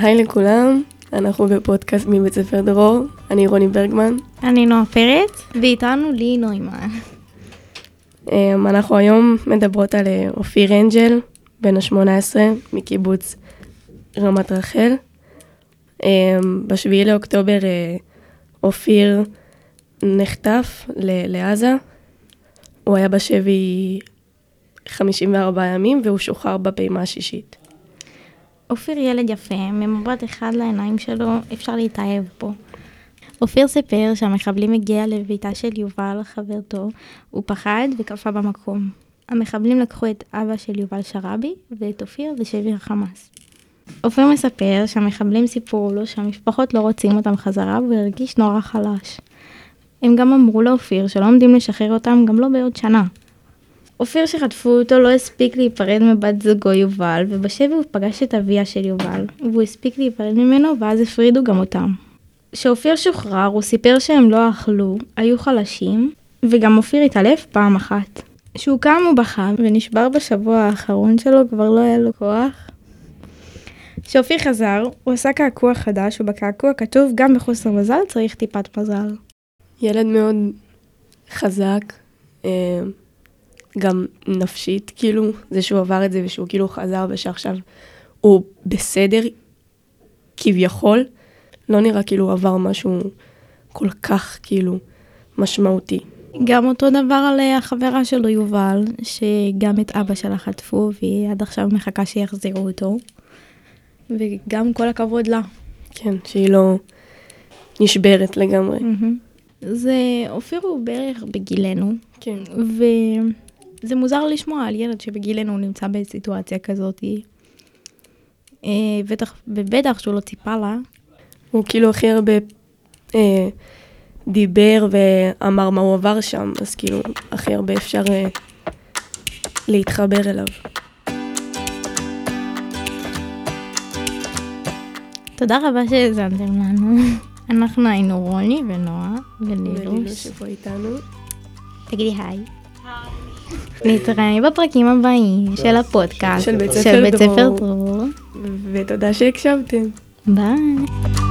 היי לכולם, אנחנו בפודקאסט מבית ספר דרור, אני רוני ברגמן. אני נועה פרץ, ואיתנו לי נוימן. אמ, אנחנו היום מדברות על אה, אופיר אנג'ל, בן ה-18, מקיבוץ רמת רחל. אמ, בשביעי לאוקטובר אה, אופיר נחטף לעזה. הוא היה בשבי 54 ימים והוא שוחרר בפעימה השישית. אופיר ילד יפה, ממבט אחד לעיניים שלו אפשר להתאהב בו. אופיר סיפר שהמחבלים הגיע לביתה של יובל, חברתו, הוא פחד וקפא במקום. המחבלים לקחו את אבא של יובל שרעבי ואת אופיר לשבי החמאס. אופיר מספר שהמחבלים סיפרו לו שהמשפחות לא רוצים אותם חזרה והוא הרגיש נורא חלש. הם גם אמרו לאופיר שלא עומדים לשחרר אותם גם לא בעוד שנה. אופיר שחטפו אותו לא הספיק להיפרד מבת זוגו יובל, ובשבי הוא פגש את אביה של יובל, והוא הספיק להיפרד ממנו ואז הפרידו גם אותם. כשאופיר שוחרר הוא סיפר שהם לא אכלו, היו חלשים, וגם אופיר התעלף פעם אחת. כשהוא קם הוא בכה ונשבר בשבוע האחרון שלו כבר לא היה לו כוח. כשאופיר חזר, הוא עשה קעקוע חדש ובקעקוע כתוב גם בחוסר מזל צריך טיפת מזל. ילד מאוד חזק, אה, גם נפשית, כאילו, זה שהוא עבר את זה ושהוא כאילו חזר ושעכשיו הוא בסדר, כביכול, לא נראה כאילו הוא עבר משהו כל כך כאילו משמעותי. גם אותו דבר על אה, החברה שלו יובל, שגם את אבא שלה חטפו והיא עד עכשיו מחכה שיחזירו אותו. וגם כל הכבוד לה. כן, שהיא לא נשברת לגמרי. זה, אופיר הוא בערך בגילנו, כן. וזה מוזר לשמוע על ילד שבגילנו נמצא בסיטואציה כזאת. אה, בטח, ובטח שהוא לא ציפה לה. הוא כאילו הכי הרבה אה, דיבר ואמר מה הוא עבר שם, אז כאילו הכי הרבה אפשר אה, להתחבר אליו. תודה רבה שהאזנתם לנו. אנחנו היינו רוני ונועה ולילו ולילוש. שפה איתנו. תגידי היי. נתראה בפרקים הבאים של הפודקאסט של בית ספר. דרור. ותודה שהקשבתם. ביי.